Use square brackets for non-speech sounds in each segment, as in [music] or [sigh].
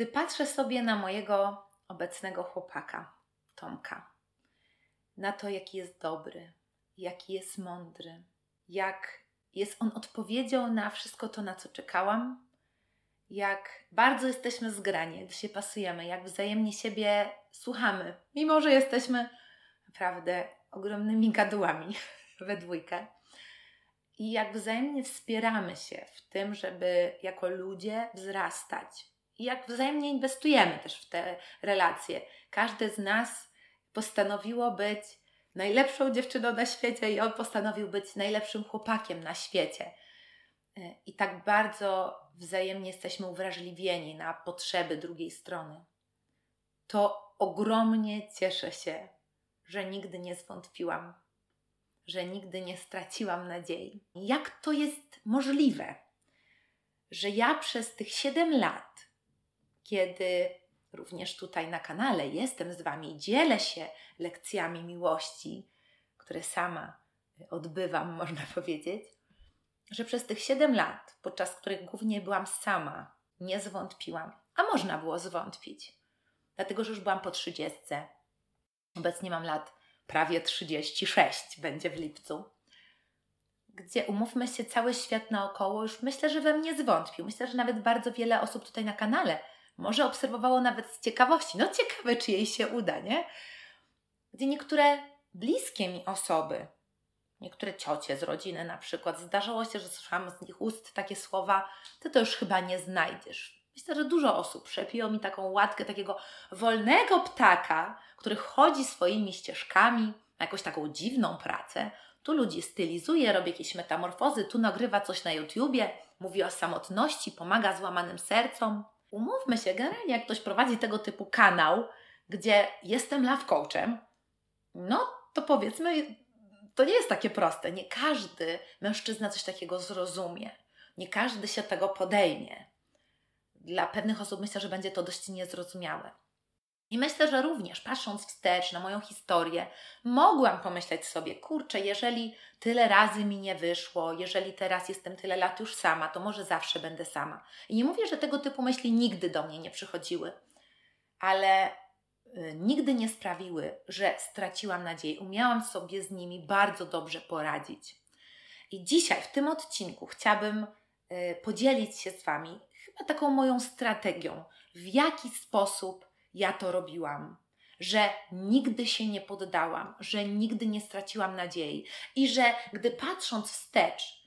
Gdy patrzę sobie na mojego obecnego chłopaka, Tomka, na to, jaki jest dobry, jaki jest mądry, jak jest on odpowiedzią na wszystko to, na co czekałam, jak bardzo jesteśmy zgrani, jak się pasujemy, jak wzajemnie siebie słuchamy, mimo że jesteśmy naprawdę ogromnymi gadułami [laughs] we dwójkę. I jak wzajemnie wspieramy się w tym, żeby jako ludzie wzrastać. I jak wzajemnie inwestujemy też w te relacje. Każdy z nas postanowiło być najlepszą dziewczyną na świecie i on postanowił być najlepszym chłopakiem na świecie. E, I tak bardzo wzajemnie jesteśmy uwrażliwieni na potrzeby drugiej strony. To ogromnie cieszę się, że nigdy nie zwątpiłam, że nigdy nie straciłam nadziei. Jak to jest możliwe, że ja przez tych 7 lat, kiedy również tutaj na kanale jestem z Wami, dzielę się lekcjami miłości, które sama odbywam, [laughs] można powiedzieć, że przez tych 7 lat, podczas których głównie byłam sama, nie zwątpiłam. A można było zwątpić, dlatego że już byłam po 30. Obecnie mam lat prawie 36, będzie w lipcu. Gdzie umówmy się, cały świat naokoło już myślę, że we mnie zwątpił. Myślę, że nawet bardzo wiele osób tutaj na kanale może obserwowało nawet z ciekawości. No ciekawe, czy jej się uda, nie? Gdzie niektóre bliskie mi osoby, niektóre ciocie z rodziny na przykład, zdarzało się, że słyszałam z nich ust takie słowa, ty to już chyba nie znajdziesz. Myślę, że dużo osób przepiło mi taką łatkę takiego wolnego ptaka, który chodzi swoimi ścieżkami, ma jakąś taką dziwną pracę. Tu ludzi stylizuje, robi jakieś metamorfozy, tu nagrywa coś na YouTubie, mówi o samotności, pomaga złamanym sercom. Umówmy się, generalnie jak ktoś prowadzi tego typu kanał, gdzie jestem love coachem, no to powiedzmy, to nie jest takie proste. Nie każdy mężczyzna coś takiego zrozumie. Nie każdy się tego podejmie. Dla pewnych osób myślę, że będzie to dość niezrozumiałe. I myślę, że również patrząc wstecz na moją historię, mogłam pomyśleć sobie, kurczę, jeżeli tyle razy mi nie wyszło, jeżeli teraz jestem tyle lat już sama, to może zawsze będę sama. I nie mówię, że tego typu myśli nigdy do mnie nie przychodziły, ale y, nigdy nie sprawiły, że straciłam nadzieję. Umiałam sobie z nimi bardzo dobrze poradzić. I dzisiaj w tym odcinku chciałabym y, podzielić się z Wami chyba taką moją strategią, w jaki sposób ja to robiłam, że nigdy się nie poddałam, że nigdy nie straciłam nadziei i że gdy patrząc wstecz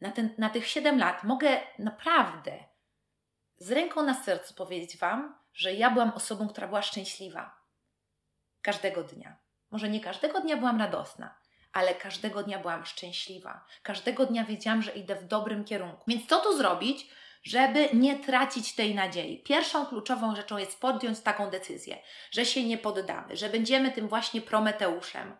na, ten, na tych 7 lat, mogę naprawdę z ręką na sercu powiedzieć Wam, że ja byłam osobą, która była szczęśliwa. Każdego dnia. Może nie każdego dnia byłam radosna, ale każdego dnia byłam szczęśliwa. Każdego dnia wiedziałam, że idę w dobrym kierunku. Więc co tu zrobić, żeby nie tracić tej nadziei. Pierwszą kluczową rzeczą jest podjąć taką decyzję, że się nie poddamy, że będziemy tym właśnie prometeuszem.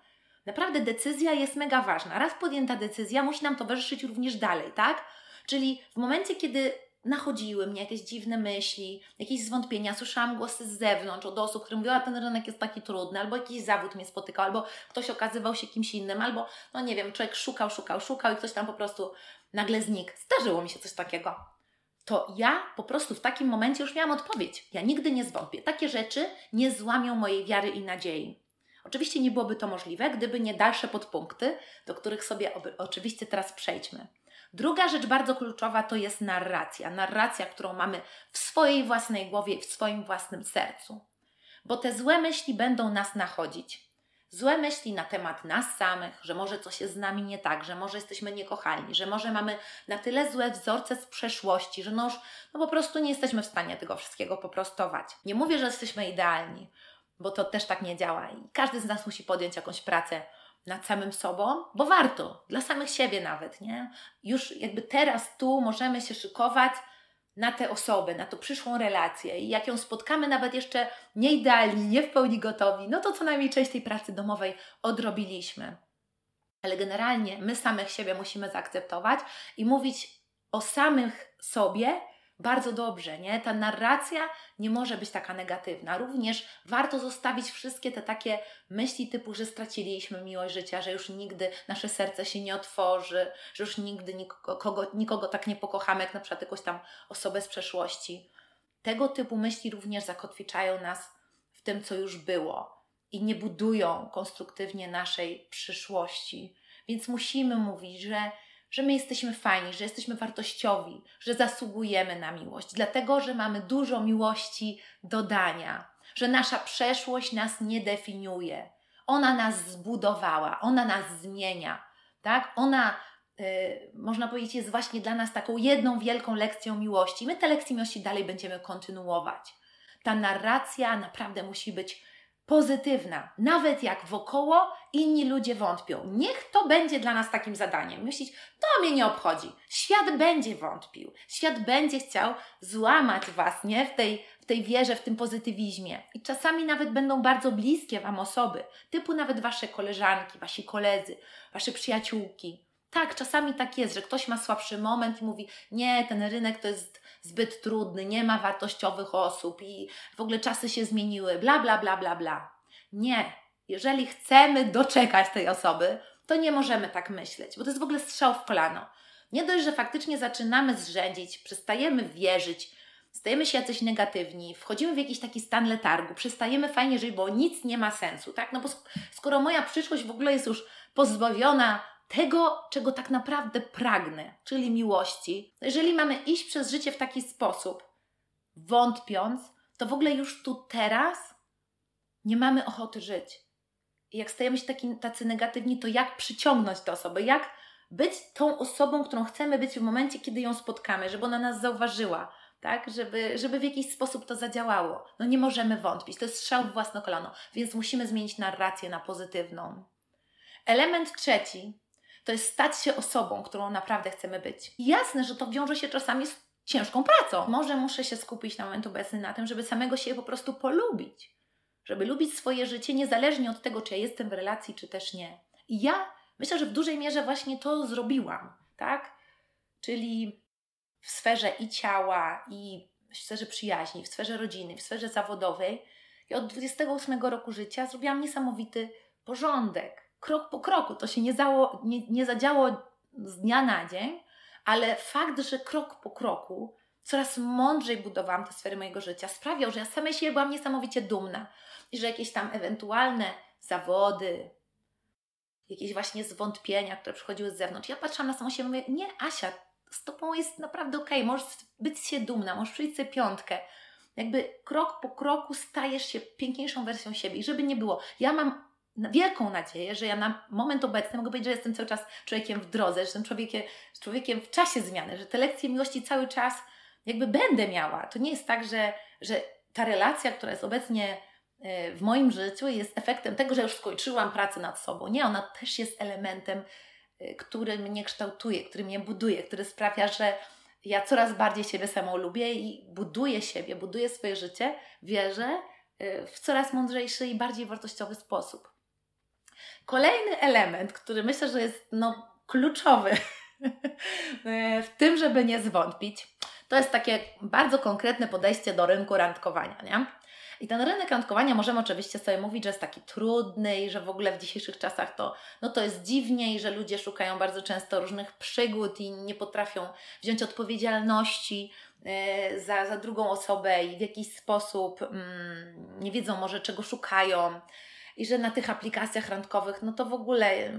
Naprawdę decyzja jest mega ważna. Raz podjęta decyzja musi nam towarzyszyć również dalej, tak? Czyli w momencie, kiedy nachodziły mnie jakieś dziwne myśli, jakieś zwątpienia, słyszałam głosy z zewnątrz od osób, które mówiły, a ten rynek jest taki trudny, albo jakiś zawód mnie spotykał, albo ktoś okazywał się kimś innym, albo no nie wiem, człowiek szukał, szukał, szukał i ktoś tam po prostu nagle znikł. Zdarzyło mi się coś takiego to ja po prostu w takim momencie już miałam odpowiedź. Ja nigdy nie zwątpię. Takie rzeczy nie złamią mojej wiary i nadziei. Oczywiście nie byłoby to możliwe, gdyby nie dalsze podpunkty, do których sobie oczywiście teraz przejdźmy. Druga rzecz bardzo kluczowa to jest narracja. Narracja, którą mamy w swojej własnej głowie, w swoim własnym sercu. Bo te złe myśli będą nas nachodzić złe myśli na temat nas samych, że może coś jest z nami nie tak, że może jesteśmy niekochani, że może mamy na tyle złe wzorce z przeszłości, że no już no po prostu nie jesteśmy w stanie tego wszystkiego poprostować. Nie mówię, że jesteśmy idealni, bo to też tak nie działa i każdy z nas musi podjąć jakąś pracę nad samym sobą, bo warto, dla samych siebie nawet, nie? Już jakby teraz tu możemy się szykować na tę osobę, na tą przyszłą relację i jak ją spotkamy nawet jeszcze nie idealni, nie w pełni gotowi, no to co najmniej część tej pracy domowej odrobiliśmy. Ale generalnie my samych siebie musimy zaakceptować i mówić o samych sobie bardzo dobrze, nie? Ta narracja nie może być taka negatywna. Również warto zostawić wszystkie te takie myśli typu, że straciliśmy miłość życia, że już nigdy nasze serce się nie otworzy, że już nigdy nikogo, nikogo tak nie pokochamy, jak na przykład jakąś tam osobę z przeszłości. tego typu myśli również zakotwiczają nas w tym, co już było i nie budują konstruktywnie naszej przyszłości. Więc musimy mówić, że, że my jesteśmy fajni, że jesteśmy wartościowi, że zasługujemy na miłość, dlatego że mamy dużo miłości do dania, że nasza przeszłość nas nie definiuje. Ona nas zbudowała, ona nas zmienia, tak? Ona Y, można powiedzieć, jest właśnie dla nas taką jedną wielką lekcją miłości. My te lekcje miłości dalej będziemy kontynuować. Ta narracja naprawdę musi być pozytywna, nawet jak wokoło inni ludzie wątpią. Niech to będzie dla nas takim zadaniem. Myśleć, to mnie nie obchodzi. Świat będzie wątpił. Świat będzie chciał złamać Was, nie? W tej, w tej wierze, w tym pozytywizmie. I czasami nawet będą bardzo bliskie Wam osoby, typu nawet Wasze koleżanki, Wasi koledzy, Wasze przyjaciółki tak, czasami tak jest, że ktoś ma słabszy moment i mówi: Nie, ten rynek to jest zbyt trudny, nie ma wartościowych osób i w ogóle czasy się zmieniły, bla, bla, bla, bla, bla. Nie. Jeżeli chcemy doczekać tej osoby, to nie możemy tak myśleć, bo to jest w ogóle strzał w kolano. Nie dość, że faktycznie zaczynamy zrzędzić, przestajemy wierzyć, stajemy się jacyś negatywni, wchodzimy w jakiś taki stan letargu, przestajemy fajnie żyć, bo nic nie ma sensu, tak? No bo skoro moja przyszłość w ogóle jest już pozbawiona tego, czego tak naprawdę pragnę, czyli miłości, jeżeli mamy iść przez życie w taki sposób, wątpiąc, to w ogóle już tu teraz nie mamy ochoty żyć. I jak stajemy się taki, tacy negatywni, to jak przyciągnąć tę osobę? Jak być tą osobą, którą chcemy być w momencie, kiedy ją spotkamy, żeby ona nas zauważyła, tak? Żeby, żeby w jakiś sposób to zadziałało. No nie możemy wątpić, to jest strzał w własne kolano, więc musimy zmienić narrację na pozytywną. Element trzeci to jest stać się osobą, którą naprawdę chcemy być. I jasne, że to wiąże się czasami z ciężką pracą. Może muszę się skupić na moment obecny na tym, żeby samego siebie po prostu polubić. Żeby lubić swoje życie niezależnie od tego, czy ja jestem w relacji, czy też nie. I ja myślę, że w dużej mierze właśnie to zrobiłam, tak? Czyli w sferze i ciała, i w sferze przyjaźni, w sferze rodziny, w sferze zawodowej. I od 28 roku życia zrobiłam niesamowity porządek krok po kroku. To się nie, zało, nie, nie zadziało z dnia na dzień, ale fakt, że krok po kroku coraz mądrzej budowałam te sfery mojego życia, sprawiał, że ja samej siebie byłam niesamowicie dumna i że jakieś tam ewentualne zawody, jakieś właśnie zwątpienia, które przychodziły z zewnątrz, ja patrzyłam na samą siebie i mówię, nie Asia, z Tobą jest naprawdę okej, okay. możesz być się dumna, możesz przyjść sobie piątkę. Jakby krok po kroku stajesz się piękniejszą wersją siebie i żeby nie było, ja mam wielką nadzieję, że ja na moment obecny mogę powiedzieć, że jestem cały czas człowiekiem w drodze, że jestem człowiekiem, człowiekiem w czasie zmiany, że te lekcje miłości cały czas jakby będę miała. To nie jest tak, że, że ta relacja, która jest obecnie e, w moim życiu, jest efektem tego, że już skończyłam pracę nad sobą. Nie, ona też jest elementem, e, który mnie kształtuje, który mnie buduje, który sprawia, że ja coraz bardziej siebie samą lubię i buduję siebie, buduję swoje życie, wierzę e, w coraz mądrzejszy i bardziej wartościowy sposób. Kolejny element, który myślę, że jest no, kluczowy [laughs] w tym, żeby nie zwątpić, to jest takie bardzo konkretne podejście do rynku randkowania. Nie? I ten rynek randkowania możemy oczywiście sobie mówić, że jest taki trudny i że w ogóle w dzisiejszych czasach to, no to jest dziwnie i że ludzie szukają bardzo często różnych przygód i nie potrafią wziąć odpowiedzialności e, za, za drugą osobę i w jakiś sposób mm, nie wiedzą może czego szukają i że na tych aplikacjach randkowych, no to w ogóle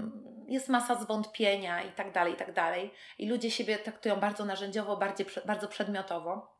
jest masa zwątpienia i tak dalej, i tak dalej. I ludzie siebie traktują bardzo narzędziowo, bardziej, bardzo przedmiotowo.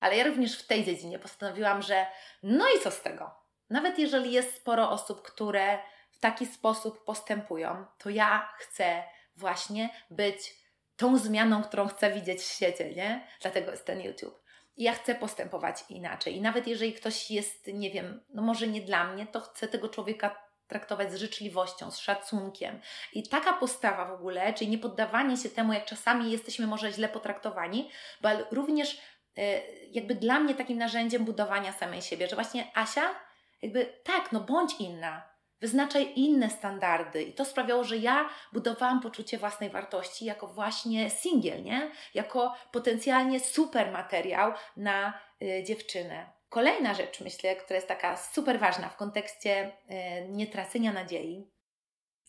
Ale ja również w tej dziedzinie postanowiłam, że no i co z tego? Nawet jeżeli jest sporo osób, które w taki sposób postępują, to ja chcę właśnie być tą zmianą, którą chcę widzieć w świecie, nie? Dlatego jest ten YouTube ja chcę postępować inaczej. I nawet jeżeli ktoś jest, nie wiem, no może nie dla mnie, to chcę tego człowieka traktować z życzliwością, z szacunkiem. I taka postawa w ogóle, czyli nie poddawanie się temu, jak czasami jesteśmy może źle potraktowani, bo również e, jakby dla mnie takim narzędziem budowania samej siebie, że właśnie Asia, jakby tak, no bądź inna, Wyznaczaj inne standardy. I to sprawiało, że ja budowałam poczucie własnej wartości jako właśnie singiel, nie? Jako potencjalnie super materiał na y, dziewczynę. Kolejna rzecz, myślę, która jest taka super ważna w kontekście y, nietracenia nadziei,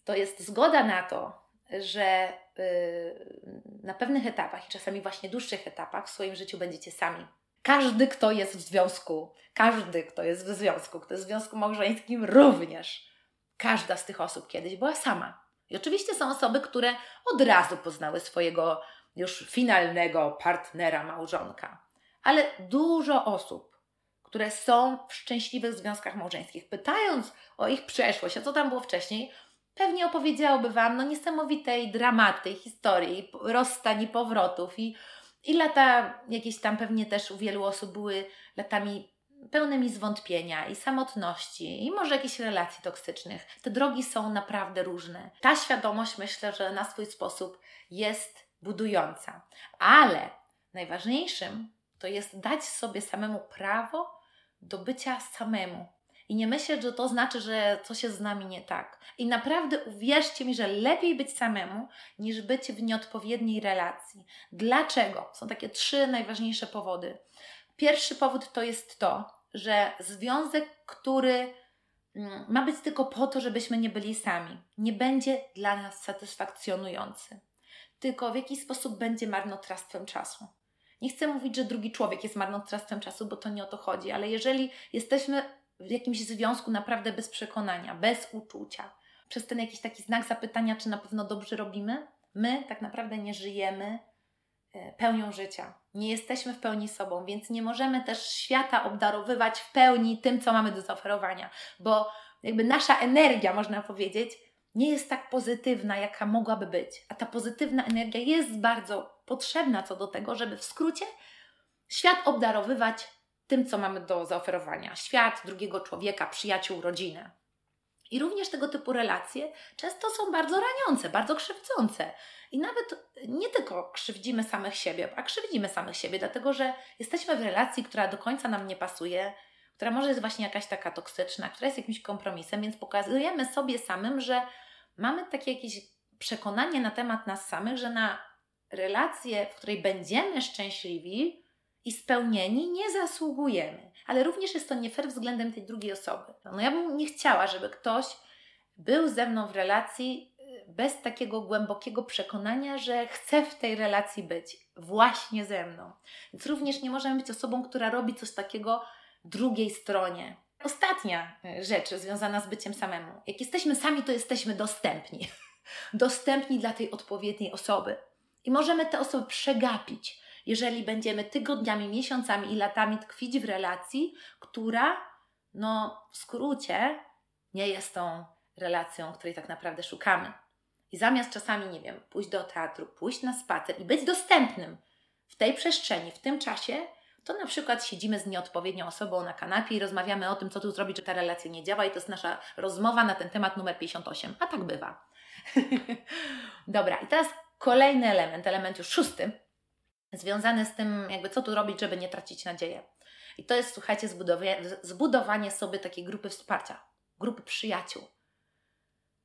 to jest zgoda na to, że y, na pewnych etapach i czasami właśnie dłuższych etapach w swoim życiu będziecie sami. Każdy, kto jest w związku, każdy, kto jest w związku, kto jest w związku małżeńskim, również każda z tych osób kiedyś była sama. I oczywiście są osoby, które od razu poznały swojego już finalnego partnera, małżonka. Ale dużo osób, które są w szczęśliwych związkach małżeńskich, pytając o ich przeszłość, a co tam było wcześniej, pewnie opowiedziałoby Wam no, niesamowitej dramaty, historii, rozstań i powrotów i, i lata jakieś tam pewnie też u wielu osób były latami pełnymi zwątpienia i samotności i może jakichś relacji toksycznych. Te drogi są naprawdę różne. Ta świadomość myślę, że na swój sposób jest budująca. Ale najważniejszym to jest dać sobie samemu prawo do bycia samemu. I nie myśleć, że to znaczy, że coś jest z nami nie tak. I naprawdę uwierzcie mi, że lepiej być samemu, niż być w nieodpowiedniej relacji. Dlaczego? Są takie trzy najważniejsze powody. Pierwszy powód to jest to, że związek, który mm, ma być tylko po to, żebyśmy nie byli sami, nie będzie dla nas satysfakcjonujący, tylko w jakiś sposób będzie marnotrawstwem czasu. Nie chcę mówić, że drugi człowiek jest marnotrawstwem czasu, bo to nie o to chodzi, ale jeżeli jesteśmy w jakimś związku naprawdę bez przekonania, bez uczucia, przez ten jakiś taki znak zapytania, czy na pewno dobrze robimy, my tak naprawdę nie żyjemy pełnią życia. Nie jesteśmy w pełni sobą, więc nie możemy też świata obdarowywać w pełni tym, co mamy do zaoferowania, bo jakby nasza energia, można powiedzieć, nie jest tak pozytywna, jaka mogłaby być. A ta pozytywna energia jest bardzo potrzebna co do tego, żeby w skrócie świat obdarowywać tym, co mamy do zaoferowania. Świat, drugiego człowieka, przyjaciół, rodzinę. I również tego typu relacje często są bardzo raniące, bardzo krzywdzące. I nawet nie tylko krzywdzimy samych siebie, a krzywdzimy samych siebie, dlatego że jesteśmy w relacji, która do końca nam nie pasuje, która może jest właśnie jakaś taka toksyczna, która jest jakimś kompromisem, więc pokazujemy sobie samym, że mamy takie jakieś przekonanie na temat nas samych, że na relację, w której będziemy szczęśliwi i spełnieni, nie zasługujemy. Ale również jest to nie fair względem tej drugiej osoby. No ja bym nie chciała, żeby ktoś był ze mną w relacji y, bez takiego głębokiego przekonania, że chce w tej relacji być właśnie ze mną. Więc również nie możemy być osobą, która robi coś takiego drugiej stronie. Ostatnia e, rzecz związana z byciem samemu. Jak jesteśmy sami, to jesteśmy dostępni. [laughs] dostępni dla tej odpowiedniej osoby. I możemy tę osobę przegapić, jeżeli będziemy tygodniami, miesiącami i latami tkwić w relacji, która, no w skrócie, nie jest tą relacją, której tak naprawdę szukamy. I zamiast czasami, nie wiem, pójść do teatru, pójść na spacer i być dostępnym w tej przestrzeni, w tym czasie, to na przykład siedzimy z nieodpowiednią osobą na kanapie i rozmawiamy o tym, co tu zrobić, że ta relacja nie działa, i to jest nasza rozmowa na ten temat numer 58. A tak bywa. [laughs] Dobra, i teraz kolejny element, element już szósty, związany z tym, jakby co tu robić, żeby nie tracić nadziei. I to jest, słuchajcie, zbudowanie, sobie takiej grupy wsparcia, grupy przyjaciół.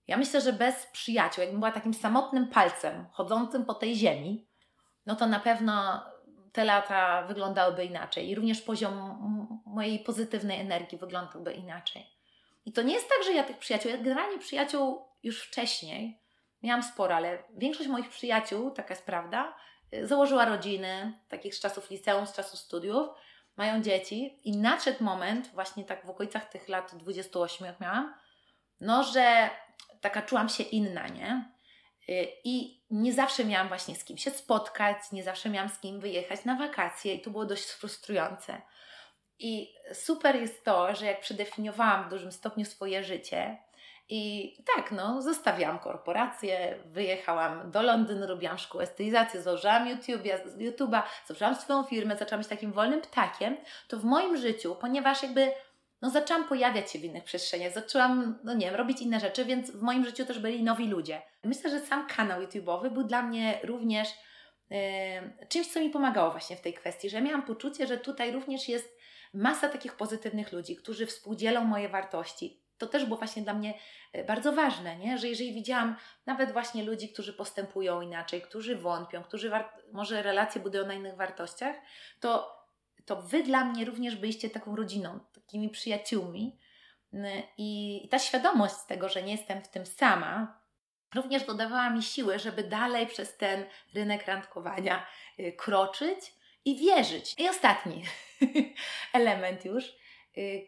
Ja myślę, że bez przyjaciół, jakbym była takim samotnym palcem chodzącym po tej ziemi, no to na pewno te lata wyglądałyby inaczej i również poziom mojej pozytywnej energii wyglądałby inaczej. I to nie jest tak, że ja tych przyjaciół, ja generalnie przyjaciół już wcześniej miałam sporo, ale większość moich przyjaciół, taka jest prawda, założyła rodziny, takich z czasów liceum, z czasów studiów, mają dzieci i nadszedł moment, właśnie tak w okolicach tych lat 28, jak miałam, no, że taka czułam się inna, nie? Y, I nie zawsze miałam właśnie z kim się spotkać, nie zawsze miałam z kim wyjechać na wakacje, i to było dość frustrujące. I super jest to, że jak przedefiniowałam w dużym stopniu swoje życie, i tak, no, zostawiałam korporację, wyjechałam do Londynu, robiłam szkołę stylizacji, założyłam YouTube, YouTube'a, założyłam swoją firmę, zaczęłam być takim wolnym ptakiem, to w moim życiu, ponieważ jakby no zaczęłam pojawiać się w innych przestrzeniach, zaczęłam, no nie wiem, robić inne rzeczy, więc w moim życiu też byli nowi ludzie. Myślę, że sam kanał YouTube'owy był dla mnie również yy, czymś, co mi pomagało właśnie w tej kwestii, że miałam poczucie, że tutaj również jest masa takich pozytywnych ludzi, którzy współdzielą moje wartości. To też było właśnie dla mnie e, bardzo ważne, nie? że jeżeli widziałam nawet właśnie ludzi, którzy postępują inaczej, którzy wątpią, którzy może relacje budują na innych wartościach, to to Wy dla mnie również byliście taką rodziną, takimi przyjaciółmi. I ta świadomość tego, że nie jestem w tym sama, również dodawała mi siły, żeby dalej przez ten rynek randkowania y, kroczyć i wierzyć. I ostatni [laughs] element już,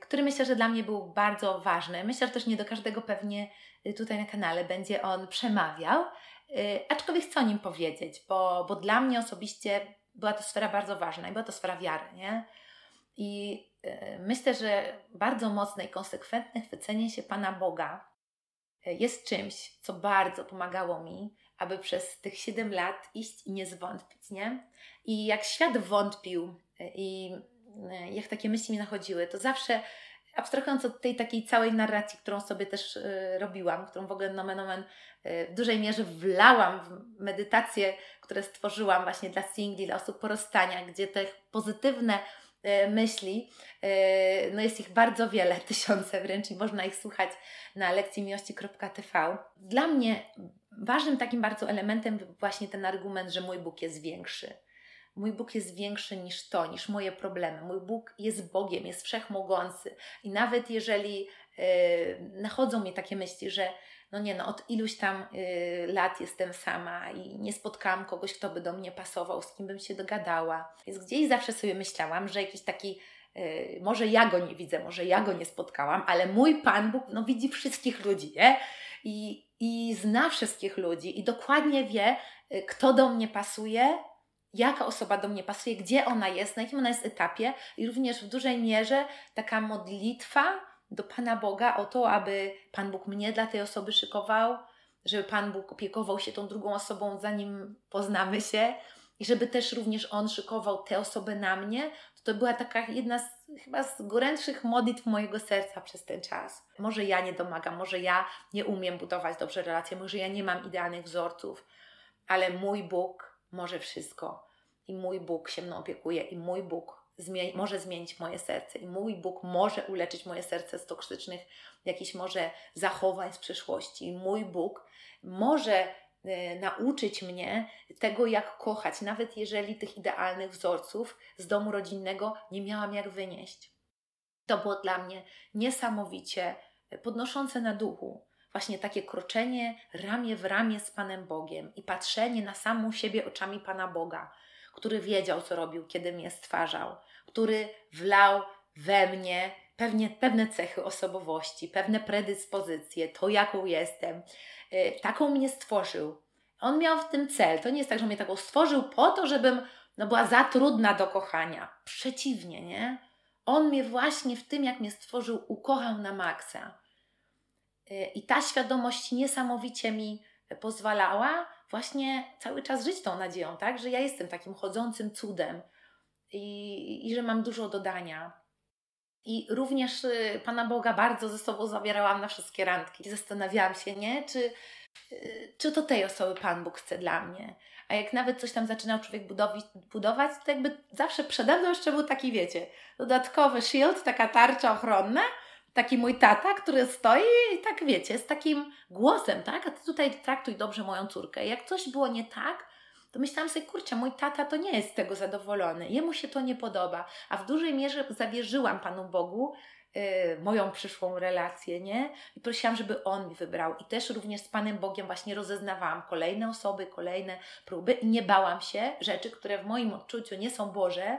który myślę, że dla mnie był bardzo ważny. Myślę, że też nie do każdego pewnie y, tutaj na kanale będzie on przemawiał, y, aczkolwiek chcę o nim powiedzieć, bo, bo dla mnie osobiście była to sfera bardzo ważna i była to sfera wiary, nie? I myślę, że bardzo mocne i konsekwentne chwycenie się Pana Boga jest czymś, co bardzo pomagało mi, aby przez tych 7 lat iść i nie zwątpić, nie? I jak świat wątpił i jak takie myśli mi nachodziły, to zawsze abstrahując od tej takiej całej narracji, którą sobie też y, robiłam, którą w ogóle nomen omen y, w dużej mierze wlałam w medytacje, które stworzyłam właśnie dla singli, dla osób porostania, gdzie te pozytywne myśli, no jest ich bardzo wiele, [laughs] tysiące wręcz i można ich słuchać na lekcji miłości.tv. Dla mnie ważnym takim bardzo elementem był właśnie ten argument, że mój Bóg jest większy Mój Bóg jest większy niż to, niż moje problemy. Mój Bóg jest Bogiem, jest wszechmogący. I nawet jeżeli yy, nachodzą mnie takie myśli, że no nie, no od iluś tam yy, lat jestem sama i nie spotkałam kogoś, kto by do mnie pasował, z kim bym się dogadała. Więc gdzieś zawsze sobie myślałam, że jakiś taki Yy, może ja go nie widzę, może ja go nie spotkałam, ale mój Pan Bóg no, widzi wszystkich ludzi, nie? I, I zna wszystkich ludzi i dokładnie wie, y, kto do mnie pasuje, jaka osoba do mnie pasuje, gdzie ona jest, na jakim ona jest etapie i również w dużej mierze taka modlitwa do Pana Boga o to, aby Pan Bóg mnie dla tej osoby szykował, żeby Pan Bóg opiekował się tą drugą osobą, zanim poznamy się i żeby też również On szykował te osoby na mnie, to, to była taka jedna z chyba z gorętszych modlitw mojego serca przez ten czas. Może ja nie domagam, może ja nie umiem budować dobrze relacje, może ja nie mam idealnych wzorców, ale mój Bóg może wszystko. I mój Bóg się mną opiekuje, i mój Bóg może zmienić moje serce, i mój Bóg może uleczyć moje serce z toksycznych jakichś może zachowań z przeszłości, i mój Bóg może y, nauczyć mnie tego, jak kochać, nawet jeżeli tych idealnych wzorców z domu rodzinnego nie miałam jak wynieść. To było dla mnie niesamowicie podnoszące na duchu, właśnie takie kroczenie ramię w ramię z Panem Bogiem i patrzenie na samą siebie oczami Pana Boga, który wiedział, co robił, kiedy mnie stwarzał, który wlał we mnie pewnie, pewne cechy osobowości, pewne predyspozycje, to jaką jestem. Yy, taką mnie stworzył. On miał w tym cel. To nie jest tak, że mnie taką stworzył po to, żebym no, była za trudna do kochania. Przeciwnie, nie? On mnie właśnie w tym, jak mnie stworzył, ukochał na maksa. Y, I ta świadomość niesamowicie mi pozwalała właśnie cały czas żyć tą nadzieją, tak? Że ja jestem takim chodzącym cudem i, i że mam dużo dodania. I również y, Pana Boga bardzo ze sobą zabierałam na wszystkie randki. Zastanawiałam się, nie? Czy, y, czy to tej osoby Pan Bóg chce dla mnie? A jak nawet coś tam zaczynał człowiek budować, budować to jakby zawsze przede mną jeszcze był taki, wiecie, dodatkowy shield, taka tarcza ochronna, taki mój tata, który stoi i tak wiecie, z takim głosem, tak? A ty tutaj traktuj dobrze moją córkę. Jak coś było nie tak, to myślałam sobie, kurczę, mój tata to nie jest z tego zadowolony, jemu się to nie podoba, a w dużej mierze zawierzyłam Panu Bogu yy, moją przyszłą relację, nie? I prosiłam, żeby On mi wybrał. I też również z Panem Bogiem właśnie rozeznawałam kolejne osoby, kolejne próby i nie bałam się rzeczy, które w moim odczuciu nie są Boże,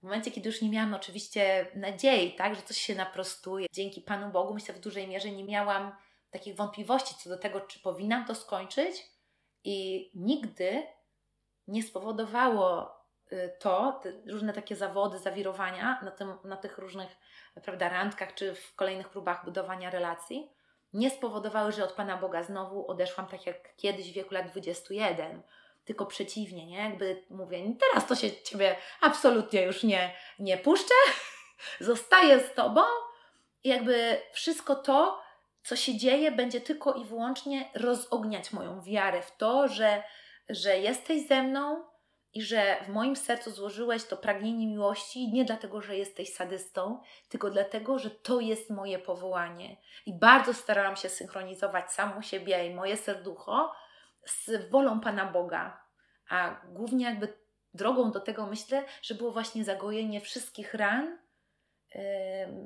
w momencie, kiedy już nie miałam oczywiście nadziei, tak, że coś się naprostuje, dzięki Panu Bogu, myślę, w dużej mierze nie miałam takich wątpliwości co do tego, czy powinnam to skończyć, i nigdy nie spowodowało y, to, różne takie zawody, zawirowania na, tym, na tych różnych prawda, randkach czy w kolejnych próbach budowania relacji, nie spowodowały, że od Pana Boga znowu odeszłam tak jak kiedyś w wieku lat 21 tylko przeciwnie, nie? Jakby mówię, teraz to się Ciebie absolutnie już nie, nie puszczę, [laughs] zostaję z Tobą i jakby wszystko to, co się dzieje, będzie tylko i wyłącznie rozogniać moją wiarę w to, że, że jesteś ze mną i że w moim sercu złożyłeś to pragnienie miłości nie dlatego, że jesteś sadystą, tylko dlatego, że to jest moje powołanie. I bardzo starałam się synchronizować samą siebie i moje serducho z wolą Pana Boga. A głównie jakby drogą do tego myślę, że było właśnie zagojenie wszystkich ran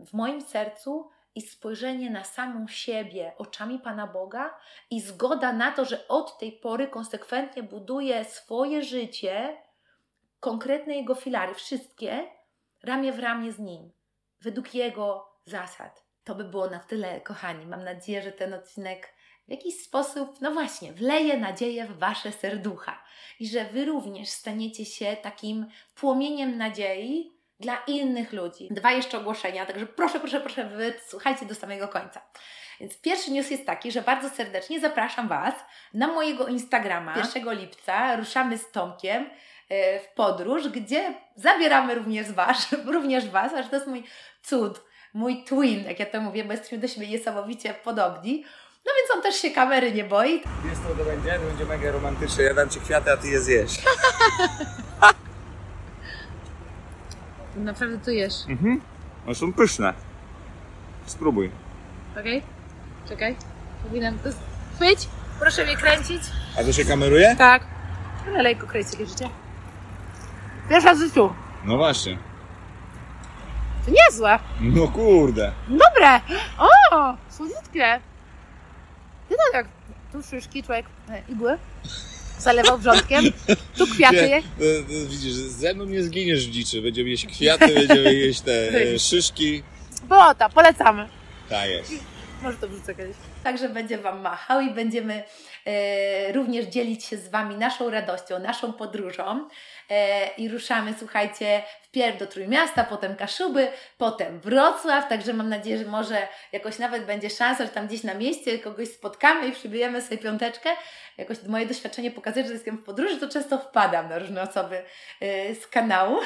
w moim sercu i spojrzenie na samą siebie oczami Pana Boga i zgoda na to, że od tej pory konsekwentnie buduję swoje życie konkretne jego filary, wszystkie ramię w ramię z nim, według jego zasad. To by było na tyle, kochani. Mam nadzieję, że ten odcinek w jakiś sposób, no właśnie, wleje nadzieję w Wasze serducha i że Wy również staniecie się takim płomieniem nadziei dla innych ludzi. Dwa jeszcze ogłoszenia, także proszę, proszę, proszę, wysłuchajcie do samego końca. Więc pierwszy news jest taki, że bardzo serdecznie zapraszam Was na mojego Instagrama. 1 lipca ruszamy z Tomkiem e, w podróż, gdzie zabieramy również Was, [laughs] również Was, aż to jest mój cud, mój twin, jak ja to mówię, bo jesteśmy do siebie niesamowicie podobni. No więc on też się kamery nie boi. Co to będzie? To będzie mega romantyczne. Ja dam Ci kwiaty, a Ty je zjesz. [laughs] Naprawdę tu jesz. Mhm. One są pyszne. Spróbuj. Okej? Czekaj. Powinnam to... Chwyć! Proszę mnie kręcić. A to się kameruje? Tak. Lejko kręci takie życie. Pierwsza w życiu. No właśnie. To niezłe. No kurde. Dobre. O, słodkie. Ty tak jak tu szyszki, człowiek e, igły zalewał wrzątkiem, tu kwiaty. Nie, e, e, widzisz, ze mną nie zginiesz w dziczy. Będziemy jeść kwiaty, będziemy jeść te e, [laughs] szyszki. Błota, polecamy. Tak jest. Może to wrzucę kiedyś. Także będzie Wam machał i będziemy e, również dzielić się z Wami naszą radością, naszą podróżą. E, I ruszamy, słuchajcie, wpierw do Trójmiasta, potem Kaszuby, potem Wrocław. Także mam nadzieję, że może jakoś nawet będzie szansa, że tam gdzieś na mieście kogoś spotkamy i przybijemy sobie piąteczkę. Jakoś moje doświadczenie pokazuje, że jestem w podróży, to często wpadam na różne osoby e, z kanału.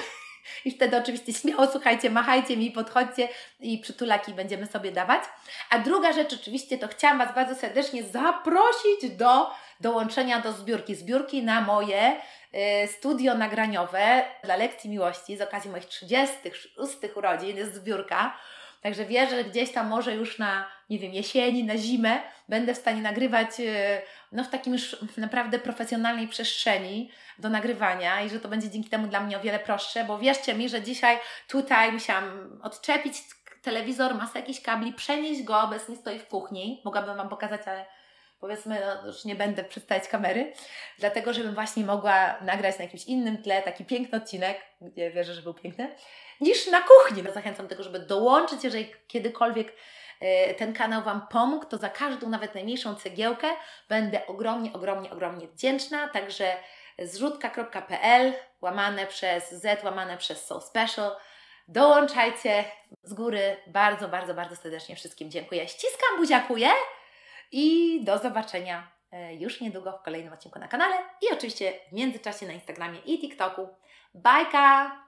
I wtedy oczywiście śmiało, słuchajcie, machajcie mi, podchodźcie i przytulaki będziemy sobie dawać. A druga rzecz oczywiście, to chciałam Was bardzo serdecznie zaprosić do dołączenia do zbiórki. Zbiórki na moje studio nagraniowe dla lekcji miłości z okazji moich 36 urodzin jest zbiórka. Także wierzę, że gdzieś tam może już na, nie wiem, jesieni, na zimę będę w stanie nagrywać y, no, w takim już naprawdę profesjonalnej przestrzeni do nagrywania i że to będzie dzięki temu dla mnie o wiele prostsze, bo wierzcie mi, że dzisiaj tutaj musiałam odczepić telewizor, masę jakichś kabli, przenieść go, obecnie stoi w kuchni. Mogłabym Wam pokazać, ale powiedzmy, no, już nie będę przedstawiać kamery, dlatego żebym właśnie mogła nagrać na jakimś innym tle taki piękny odcinek, gdzie wierzę, że był piękny, niż na kuchni. Zachęcam do tego, żeby dołączyć, jeżeli kiedykolwiek e, ten kanał Wam pomógł, to za każdą, nawet najmniejszą cegiełkę będę ogromnie, ogromnie, ogromnie wdzięczna. Także zrzutka.pl łamane przez Z, łamane przez So Special. Dołączajcie z góry. Bardzo, bardzo, bardzo serdecznie wszystkim dziękuję. Ściskam, buziakuję i do zobaczenia e, już niedługo w kolejnym odcinku na kanale i oczywiście w międzyczasie na Instagramie i TikToku. Bajka!